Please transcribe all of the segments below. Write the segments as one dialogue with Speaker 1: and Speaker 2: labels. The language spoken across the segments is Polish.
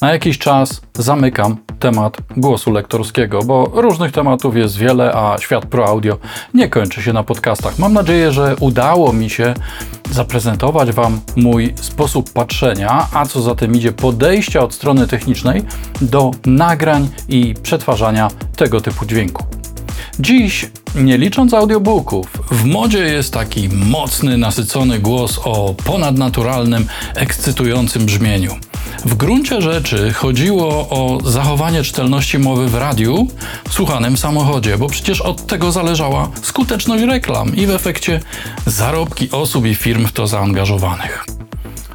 Speaker 1: Na jakiś czas zamykam temat głosu lektorskiego, bo różnych tematów jest wiele, a świat pro audio nie kończy się na podcastach. Mam nadzieję, że udało mi się zaprezentować Wam mój sposób patrzenia, a co za tym idzie podejścia od strony technicznej do nagrań i przetwarzania tego typu dźwięku. Dziś, nie licząc audiobooków, w modzie jest taki mocny, nasycony głos o ponadnaturalnym, ekscytującym brzmieniu. W gruncie rzeczy chodziło o zachowanie czytelności mowy w radiu w słuchanym samochodzie, bo przecież od tego zależała skuteczność reklam i w efekcie zarobki osób i firm w to zaangażowanych.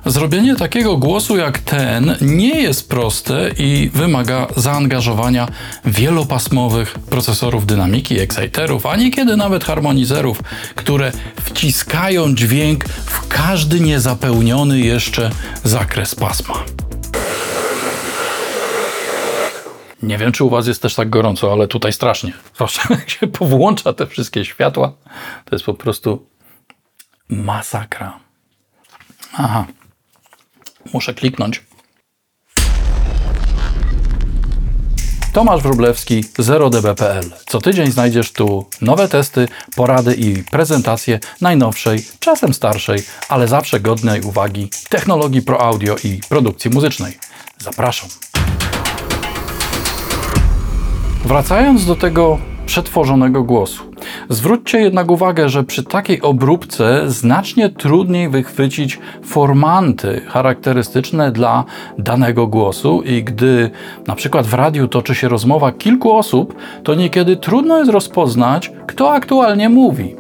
Speaker 1: Zrobienie takiego głosu jak ten nie jest proste i wymaga zaangażowania wielopasmowych procesorów dynamiki, exciterów, a niekiedy nawet harmonizerów, które wciskają dźwięk w każdy niezapełniony jeszcze zakres pasma. Nie wiem, czy u Was jest też tak gorąco, ale tutaj strasznie. Zwłaszcza jak się powłącza te wszystkie światła, to jest po prostu masakra. Aha, muszę kliknąć. Tomasz Wróblewski, 0db.pl. Co tydzień znajdziesz tu nowe testy, porady i prezentacje najnowszej, czasem starszej, ale zawsze godnej uwagi technologii pro audio i produkcji muzycznej. Zapraszam. Wracając do tego przetworzonego głosu. Zwróćcie jednak uwagę, że przy takiej obróbce znacznie trudniej wychwycić formanty charakterystyczne dla danego głosu i gdy na przykład w radiu toczy się rozmowa kilku osób, to niekiedy trudno jest rozpoznać, kto aktualnie mówi.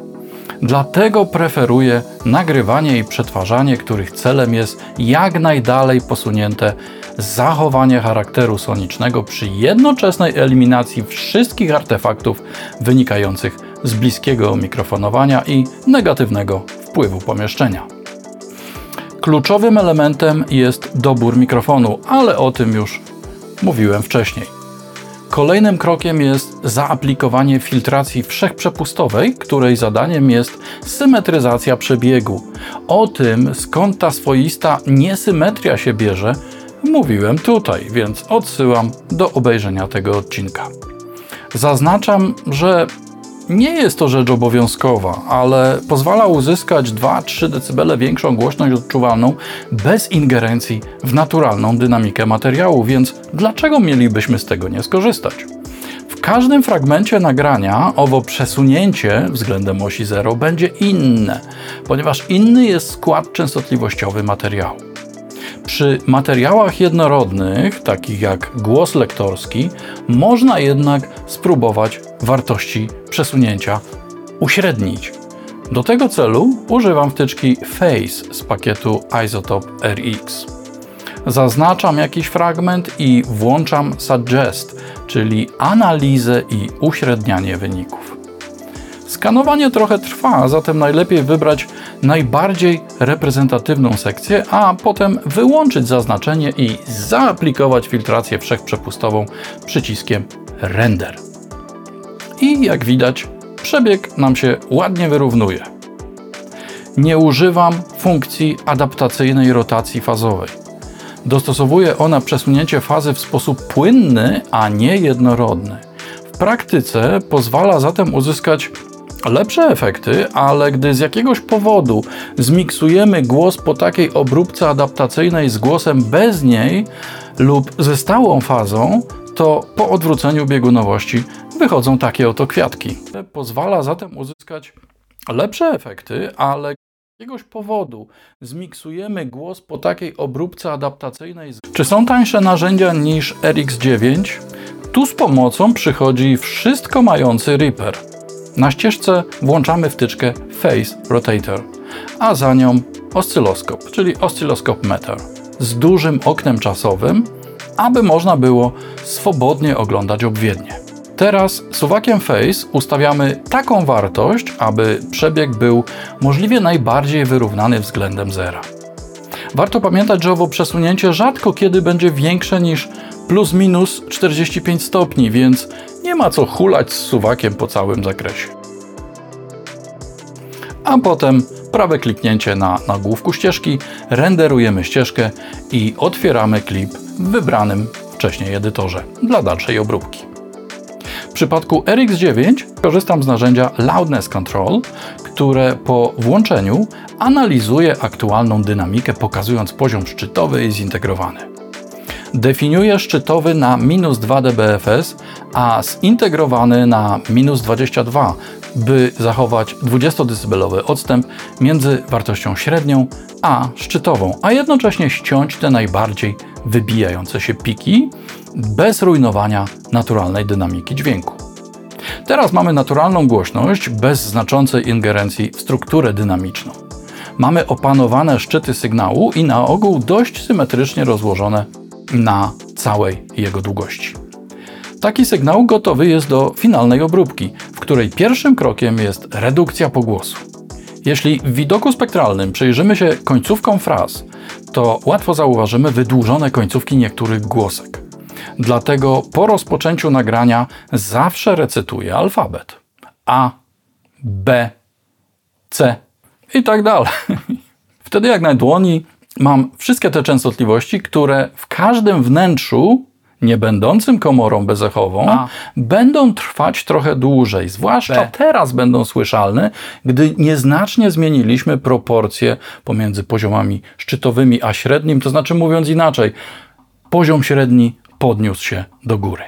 Speaker 1: Dlatego preferuję nagrywanie i przetwarzanie, których celem jest jak najdalej posunięte zachowanie charakteru sonicznego przy jednoczesnej eliminacji wszystkich artefaktów wynikających z bliskiego mikrofonowania i negatywnego wpływu pomieszczenia. Kluczowym elementem jest dobór mikrofonu, ale o tym już mówiłem wcześniej. Kolejnym krokiem jest zaaplikowanie filtracji wszechprzepustowej, której zadaniem jest symetryzacja przebiegu. O tym, skąd ta swoista niesymetria się bierze, mówiłem tutaj, więc odsyłam do obejrzenia tego odcinka. Zaznaczam, że nie jest to rzecz obowiązkowa, ale pozwala uzyskać 2-3 dB większą głośność odczuwalną bez ingerencji w naturalną dynamikę materiału, więc dlaczego mielibyśmy z tego nie skorzystać? W każdym fragmencie nagrania owo przesunięcie względem osi 0 będzie inne, ponieważ inny jest skład częstotliwościowy materiału. Przy materiałach jednorodnych, takich jak głos lektorski, można jednak spróbować wartości przesunięcia uśrednić. Do tego celu używam wtyczki Phase z pakietu Isotope RX. Zaznaczam jakiś fragment i włączam Suggest, czyli analizę i uśrednianie wyników. Skanowanie trochę trwa, zatem najlepiej wybrać najbardziej reprezentatywną sekcję, a potem wyłączyć zaznaczenie i zaaplikować filtrację wszechprzepustową przyciskiem Render. I jak widać, przebieg nam się ładnie wyrównuje. Nie używam funkcji adaptacyjnej rotacji fazowej. Dostosowuje ona przesunięcie fazy w sposób płynny, a nie jednorodny. W praktyce pozwala zatem uzyskać lepsze efekty, ale gdy z jakiegoś powodu zmiksujemy głos po takiej obróbce adaptacyjnej z głosem bez niej lub ze stałą fazą, to po odwróceniu biegunowości wychodzą takie oto kwiatki. Pozwala zatem uzyskać lepsze efekty, ale z jakiegoś powodu zmiksujemy głos po takiej obróbce adaptacyjnej. Czy są tańsze narzędzia niż RX9? Tu z pomocą przychodzi wszystko mający Reaper. Na ścieżce włączamy wtyczkę Phase Rotator, a za nią oscyloskop, czyli oscilloscope meter z dużym oknem czasowym, aby można było swobodnie oglądać obwiednie. Teraz suwakiem Phase ustawiamy taką wartość, aby przebieg był możliwie najbardziej wyrównany względem zera. Warto pamiętać, że owo przesunięcie rzadko kiedy będzie większe niż plus minus 45 stopni, więc nie ma co hulać z suwakiem po całym zakresie. A potem prawe kliknięcie na nagłówku ścieżki, renderujemy ścieżkę i otwieramy klip w wybranym wcześniej edytorze dla dalszej obróbki. W przypadku RX9 korzystam z narzędzia Loudness Control, które po włączeniu analizuje aktualną dynamikę, pokazując poziom szczytowy i zintegrowany. Definiuje szczytowy na minus 2 dBFS, a zintegrowany na minus 22, by zachować 20-decybelowy odstęp między wartością średnią a szczytową, a jednocześnie ściąć te najbardziej wybijające się piki bez rujnowania naturalnej dynamiki dźwięku. Teraz mamy naturalną głośność bez znaczącej ingerencji w strukturę dynamiczną. Mamy opanowane szczyty sygnału i na ogół dość symetrycznie rozłożone na całej jego długości. Taki sygnał gotowy jest do finalnej obróbki, w której pierwszym krokiem jest redukcja pogłosu. Jeśli w widoku spektralnym przyjrzymy się końcówkom fraz, to łatwo zauważymy wydłużone końcówki niektórych głosek. Dlatego po rozpoczęciu nagrania zawsze recytuję alfabet. A, B, C i tak dalej. Wtedy jak na dłoni mam wszystkie te częstotliwości, które w każdym wnętrzu nie będącym komorą bezechową, A. będą trwać trochę dłużej. Zwłaszcza B. teraz będą słyszalne, gdy nieznacznie zmieniliśmy proporcje pomiędzy poziomami szczytowymi a średnim, to znaczy mówiąc inaczej, poziom średni podniósł się do góry.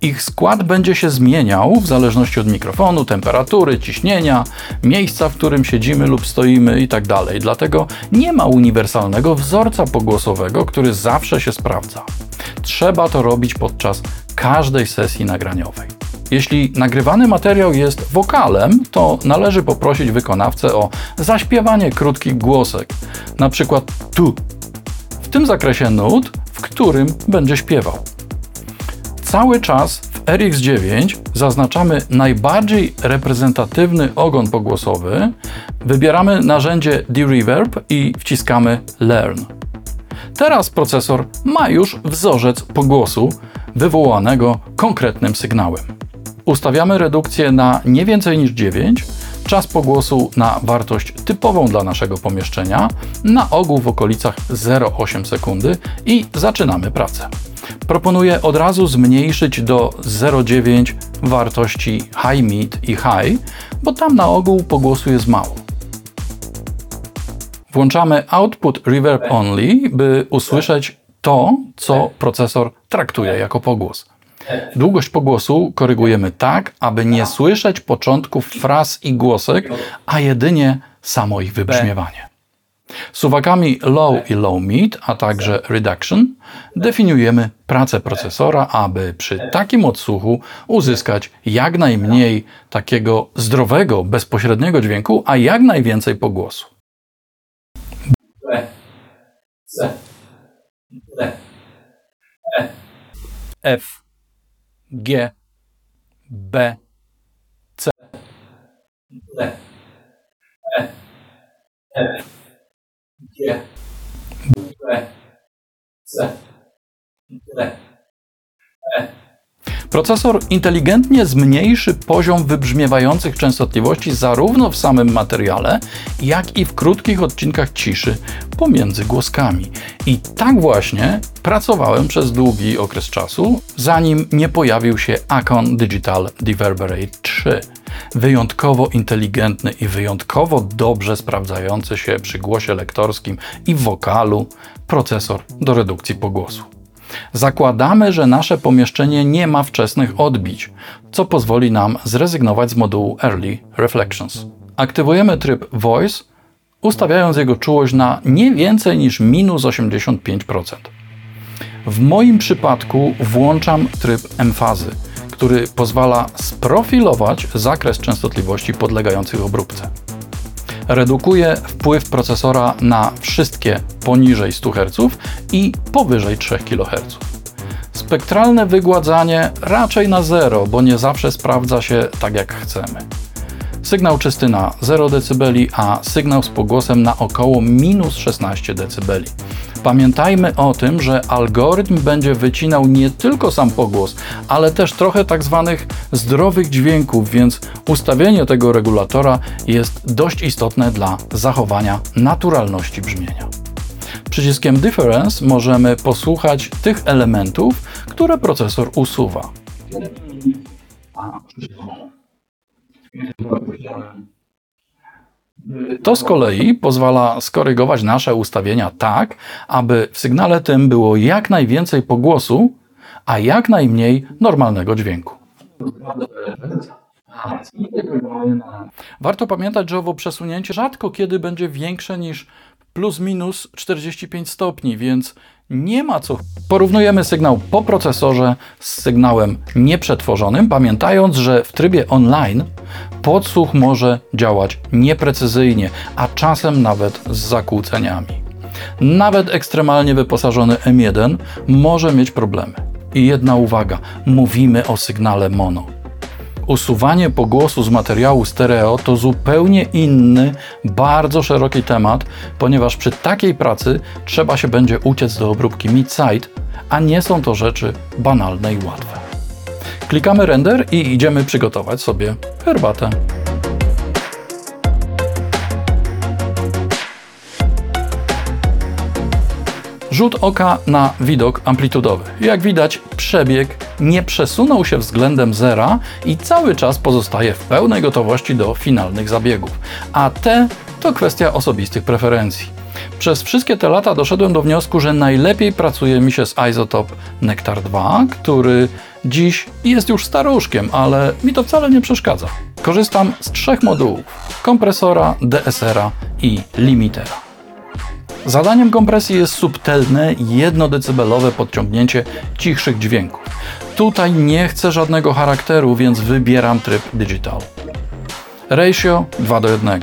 Speaker 1: Ich skład będzie się zmieniał w zależności od mikrofonu, temperatury, ciśnienia, miejsca, w którym siedzimy lub stoimy itd. Tak Dlatego nie ma uniwersalnego wzorca pogłosowego, który zawsze się sprawdza. Trzeba to robić podczas każdej sesji nagraniowej. Jeśli nagrywany materiał jest wokalem, to należy poprosić wykonawcę o zaśpiewanie krótkich głosek, na przykład tu, w tym zakresie nut, w którym będzie śpiewał. Cały czas w RX9 zaznaczamy najbardziej reprezentatywny ogon pogłosowy, wybieramy narzędzie D-Reverb i wciskamy Learn. Teraz procesor ma już wzorzec pogłosu wywołanego konkretnym sygnałem. Ustawiamy redukcję na nie więcej niż 9, czas pogłosu na wartość typową dla naszego pomieszczenia, na ogół w okolicach 0,8 sekundy i zaczynamy pracę. Proponuję od razu zmniejszyć do 0,9 wartości high mid i high, bo tam na ogół pogłosu jest mało. Włączamy output reverb only, by usłyszeć to, co procesor traktuje jako pogłos. Długość pogłosu korygujemy tak, aby nie słyszeć początków fraz i głosek, a jedynie samo ich wybrzmiewanie. Suwakami low i low mid, a także reduction definiujemy pracę procesora, aby przy takim odsłuchu uzyskać jak najmniej takiego zdrowego, bezpośredniego dźwięku, a jak najwięcej pogłosu. F, G, B, C, D, E, F, G, B, C, D, E. Procesor inteligentnie zmniejszy poziom wybrzmiewających częstotliwości zarówno w samym materiale, jak i w krótkich odcinkach ciszy pomiędzy głoskami. I tak właśnie pracowałem przez długi okres czasu, zanim nie pojawił się Acon Digital Deverberate 3. Wyjątkowo inteligentny i wyjątkowo dobrze sprawdzający się przy głosie lektorskim i wokalu procesor do redukcji pogłosu. Zakładamy, że nasze pomieszczenie nie ma wczesnych odbić, co pozwoli nam zrezygnować z modułu Early Reflections. Aktywujemy tryb Voice, ustawiając jego czułość na nie więcej niż minus 85%. W moim przypadku włączam tryb emfazy, który pozwala sprofilować zakres częstotliwości podlegających obróbce redukuje wpływ procesora na wszystkie poniżej 100 Hz i powyżej 3 kHz. Spektralne wygładzanie raczej na zero, bo nie zawsze sprawdza się tak jak chcemy. Sygnał czysty na 0 dB, a sygnał z pogłosem na około minus 16 dB. Pamiętajmy o tym, że algorytm będzie wycinał nie tylko sam pogłos, ale też trochę tak zwanych zdrowych dźwięków, więc ustawienie tego regulatora jest dość istotne dla zachowania naturalności brzmienia. Przyciskiem Difference możemy posłuchać tych elementów, które procesor usuwa. To z kolei pozwala skorygować nasze ustawienia tak, aby w sygnale tym było jak najwięcej pogłosu, a jak najmniej normalnego dźwięku. Warto pamiętać, że owo przesunięcie rzadko kiedy będzie większe niż plus minus 45 stopni, więc nie ma co. Porównujemy sygnał po procesorze z sygnałem nieprzetworzonym, pamiętając, że w trybie online podsłuch może działać nieprecyzyjnie, a czasem nawet z zakłóceniami. Nawet ekstremalnie wyposażony M1 może mieć problemy. I jedna uwaga, mówimy o sygnale mono usuwanie pogłosu z materiału stereo to zupełnie inny, bardzo szeroki temat, ponieważ przy takiej pracy trzeba się będzie uciec do obróbki mid-side, a nie są to rzeczy banalne i łatwe. Klikamy render i idziemy przygotować sobie herbatę. Rzut oka na widok amplitudowy. Jak widać, przebieg nie przesunął się względem zera i cały czas pozostaje w pełnej gotowości do finalnych zabiegów. A te to kwestia osobistych preferencji. Przez wszystkie te lata doszedłem do wniosku, że najlepiej pracuje mi się z Isotope Nectar 2, który dziś jest już staruszkiem, ale mi to wcale nie przeszkadza. Korzystam z trzech modułów: kompresora, DSR-a i limitera. Zadaniem kompresji jest subtelne, jednodecebelowe podciągnięcie cichszych dźwięków. Tutaj nie chcę żadnego charakteru, więc wybieram tryb digital. Ratio 2 do 1.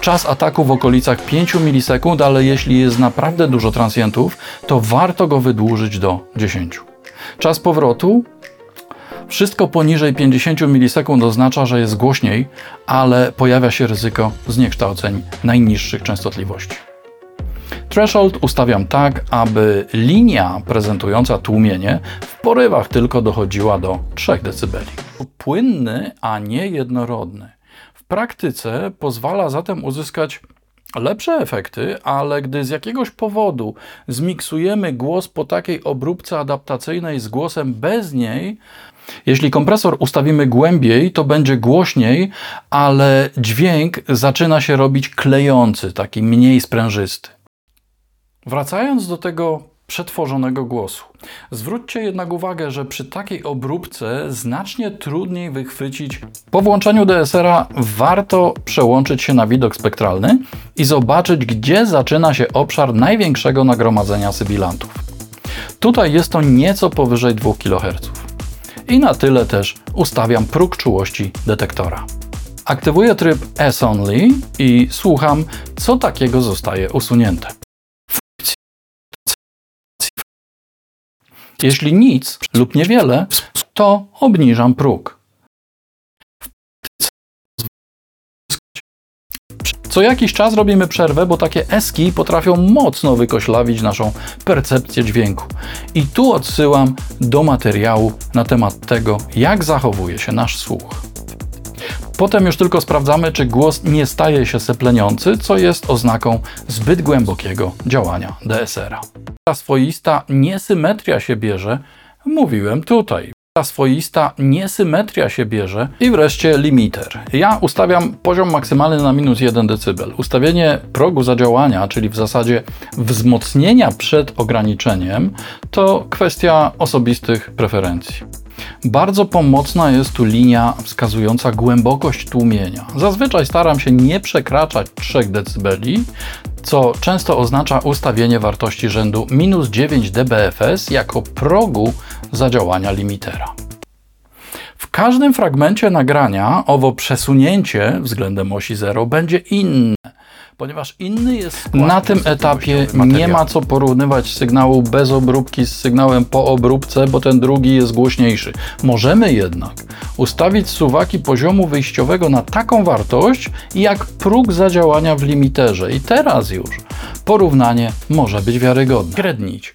Speaker 1: Czas ataku w okolicach 5 milisekund, ale jeśli jest naprawdę dużo transientów, to warto go wydłużyć do 10. Czas powrotu wszystko poniżej 50 milisekund oznacza, że jest głośniej, ale pojawia się ryzyko zniekształceń najniższych częstotliwości. Threshold ustawiam tak, aby linia prezentująca tłumienie w porywach tylko dochodziła do 3 dB. Płynny, a nie jednorodny. W praktyce pozwala zatem uzyskać lepsze efekty, ale gdy z jakiegoś powodu zmiksujemy głos po takiej obróbce adaptacyjnej z głosem bez niej, jeśli kompresor ustawimy głębiej, to będzie głośniej, ale dźwięk zaczyna się robić klejący, taki mniej sprężysty. Wracając do tego przetworzonego głosu. Zwróćcie jednak uwagę, że przy takiej obróbce znacznie trudniej wychwycić. Po włączeniu DSR-a warto przełączyć się na widok spektralny i zobaczyć, gdzie zaczyna się obszar największego nagromadzenia sybilantów. Tutaj jest to nieco powyżej 2 kHz. I na tyle też ustawiam próg czułości detektora. Aktywuję tryb S-Only i słucham, co takiego zostaje usunięte. Jeśli nic lub niewiele, to obniżam próg. Co jakiś czas robimy przerwę, bo takie eski potrafią mocno wykoślawić naszą percepcję dźwięku. I tu odsyłam do materiału na temat tego, jak zachowuje się nasz słuch. Potem już tylko sprawdzamy, czy głos nie staje się sepleniący, co jest oznaką zbyt głębokiego działania DSR-a. Ta swoista niesymetria się bierze, mówiłem tutaj. Ta swoista niesymetria się bierze i wreszcie limiter. Ja ustawiam poziom maksymalny na minus 1 dB. Ustawienie progu zadziałania, czyli w zasadzie wzmocnienia przed ograniczeniem, to kwestia osobistych preferencji. Bardzo pomocna jest tu linia wskazująca głębokość tłumienia. Zazwyczaj staram się nie przekraczać 3 dB, co często oznacza ustawienie wartości rzędu minus 9 dBFS jako progu zadziałania limitera. W każdym fragmencie nagrania owo przesunięcie względem osi 0 będzie inne. Ponieważ inny jest Na tym etapie nie ma co porównywać sygnału bez obróbki z sygnałem po obróbce, bo ten drugi jest głośniejszy. Możemy jednak ustawić suwaki poziomu wyjściowego na taką wartość, jak próg zadziałania w limiterze. I teraz już porównanie może być wiarygodne. Średnić.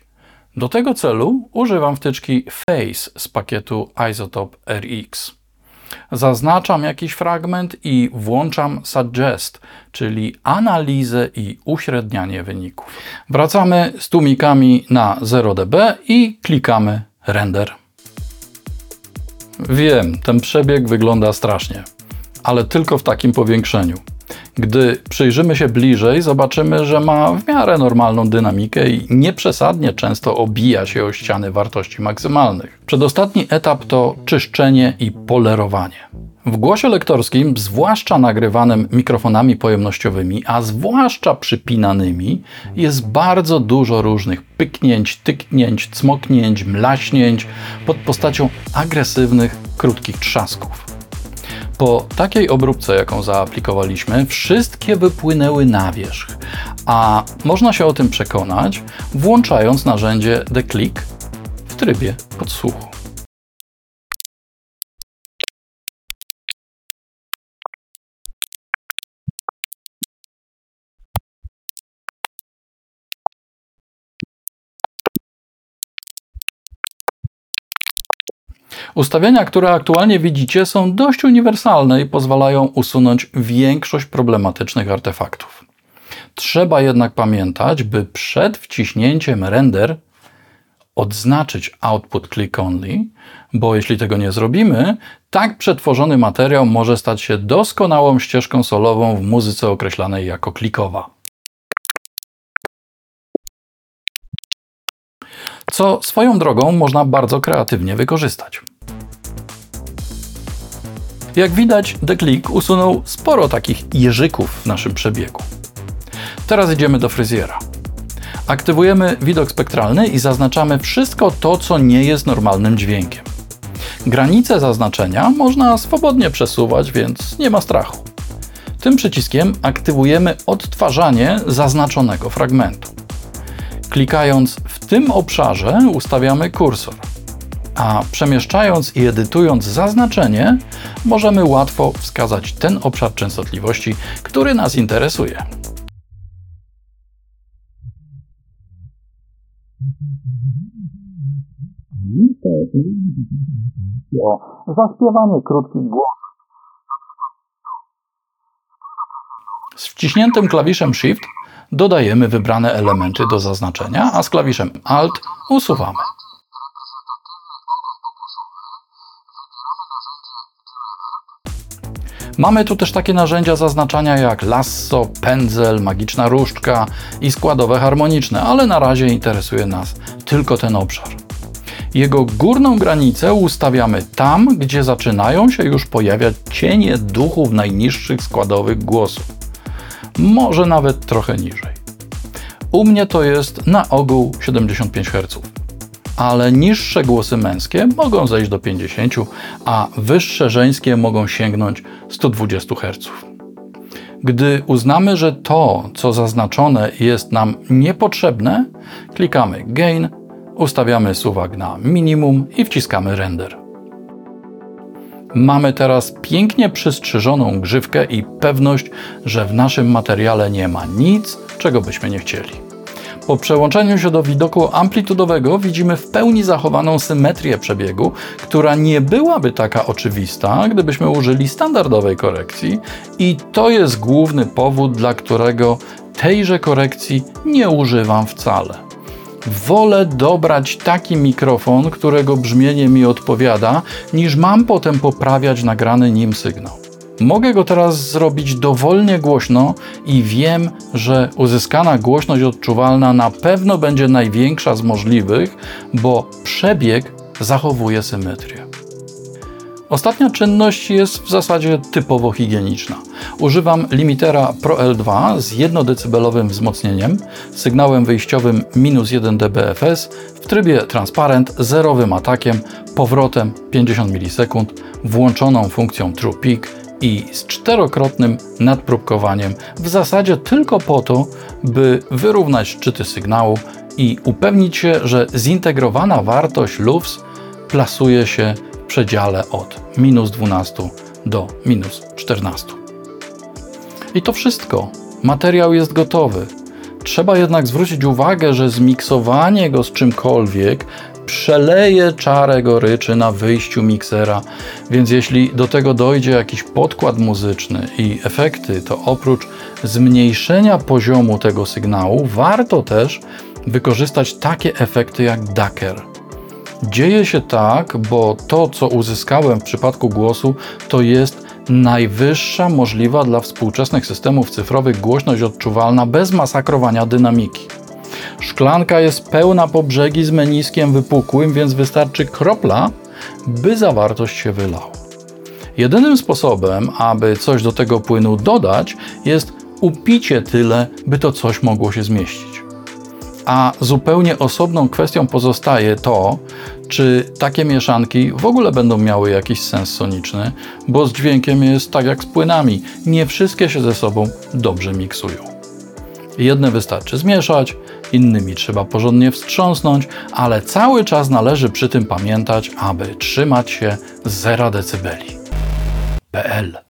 Speaker 1: Do tego celu używam wtyczki Face z pakietu Isotope RX. Zaznaczam jakiś fragment i włączam Suggest, czyli analizę i uśrednianie wyników. Wracamy z tłumikami na 0 dB i klikamy Render. Wiem, ten przebieg wygląda strasznie, ale tylko w takim powiększeniu. Gdy przyjrzymy się bliżej, zobaczymy, że ma w miarę normalną dynamikę i nieprzesadnie często obija się o ściany wartości maksymalnych. Przedostatni etap to czyszczenie i polerowanie. W głosie lektorskim, zwłaszcza nagrywanym mikrofonami pojemnościowymi, a zwłaszcza przypinanymi, jest bardzo dużo różnych pyknięć, tyknięć, cmoknięć, mlaśnięć pod postacią agresywnych, krótkich trzasków. Po takiej obróbce, jaką zaaplikowaliśmy, wszystkie wypłynęły na wierzch, a można się o tym przekonać, włączając narzędzie The Click w trybie podsłuchu. Ustawienia, które aktualnie widzicie, są dość uniwersalne i pozwalają usunąć większość problematycznych artefaktów. Trzeba jednak pamiętać, by przed wciśnięciem render odznaczyć output click only, bo jeśli tego nie zrobimy, tak przetworzony materiał może stać się doskonałą ścieżką solową w muzyce określanej jako klikowa. Co swoją drogą można bardzo kreatywnie wykorzystać. Jak widać, The Click usunął sporo takich jeżyków w naszym przebiegu. Teraz idziemy do fryzjera. Aktywujemy widok spektralny i zaznaczamy wszystko to, co nie jest normalnym dźwiękiem. Granice zaznaczenia można swobodnie przesuwać, więc nie ma strachu. Tym przyciskiem aktywujemy odtwarzanie zaznaczonego fragmentu. Klikając w tym obszarze ustawiamy kursor a przemieszczając i edytując zaznaczenie, możemy łatwo wskazać ten obszar częstotliwości, który nas interesuje. zaśpiewanie krótkich głosów. Z wciśniętym klawiszem Shift dodajemy wybrane elementy do zaznaczenia, a z klawiszem Alt usuwamy. Mamy tu też takie narzędzia zaznaczania jak lasso, pędzel, magiczna różdżka i składowe harmoniczne, ale na razie interesuje nas tylko ten obszar. Jego górną granicę ustawiamy tam, gdzie zaczynają się już pojawiać cienie duchów najniższych składowych głosów. Może nawet trochę niżej. U mnie to jest na ogół 75 Hz ale niższe głosy męskie mogą zejść do 50, a wyższe żeńskie mogą sięgnąć 120 Hz. Gdy uznamy, że to, co zaznaczone jest nam niepotrzebne, klikamy Gain, ustawiamy suwak na minimum i wciskamy Render. Mamy teraz pięknie przystrzyżoną grzywkę i pewność, że w naszym materiale nie ma nic, czego byśmy nie chcieli. Po przełączeniu się do widoku amplitudowego widzimy w pełni zachowaną symetrię przebiegu, która nie byłaby taka oczywista, gdybyśmy użyli standardowej korekcji i to jest główny powód, dla którego tejże korekcji nie używam wcale. Wolę dobrać taki mikrofon, którego brzmienie mi odpowiada, niż mam potem poprawiać nagrany nim sygnał. Mogę go teraz zrobić dowolnie głośno i wiem, że uzyskana głośność odczuwalna na pewno będzie największa z możliwych, bo przebieg zachowuje symetrię. Ostatnia czynność jest w zasadzie typowo higieniczna. Używam limitera Pro L2 z 1 dB wzmocnieniem, sygnałem wyjściowym minus 1 dBFS w trybie transparent, zerowym atakiem, powrotem 50 ms, włączoną funkcją True Peak i z czterokrotnym nadpróbkowaniem, w zasadzie tylko po to, by wyrównać szczyty sygnału i upewnić się, że zintegrowana wartość LUFS plasuje się w przedziale od minus 12 do minus 14. I to wszystko. Materiał jest gotowy. Trzeba jednak zwrócić uwagę, że zmiksowanie go z czymkolwiek przeleje czarę goryczy na wyjściu miksera, więc jeśli do tego dojdzie jakiś podkład muzyczny i efekty, to oprócz zmniejszenia poziomu tego sygnału, warto też wykorzystać takie efekty jak Daker. Dzieje się tak, bo to, co uzyskałem w przypadku głosu, to jest najwyższa możliwa dla współczesnych systemów cyfrowych głośność odczuwalna bez masakrowania dynamiki. Szklanka jest pełna po brzegi z meniskiem wypukłym, więc wystarczy kropla, by zawartość się wylała. Jedynym sposobem, aby coś do tego płynu dodać, jest upicie tyle, by to coś mogło się zmieścić. A zupełnie osobną kwestią pozostaje to, czy takie mieszanki w ogóle będą miały jakiś sens soniczny, bo z dźwiękiem jest tak jak z płynami, nie wszystkie się ze sobą dobrze miksują. Jedne wystarczy zmieszać, innymi trzeba porządnie wstrząsnąć, ale cały czas należy przy tym pamiętać, aby trzymać się 0 dB. PL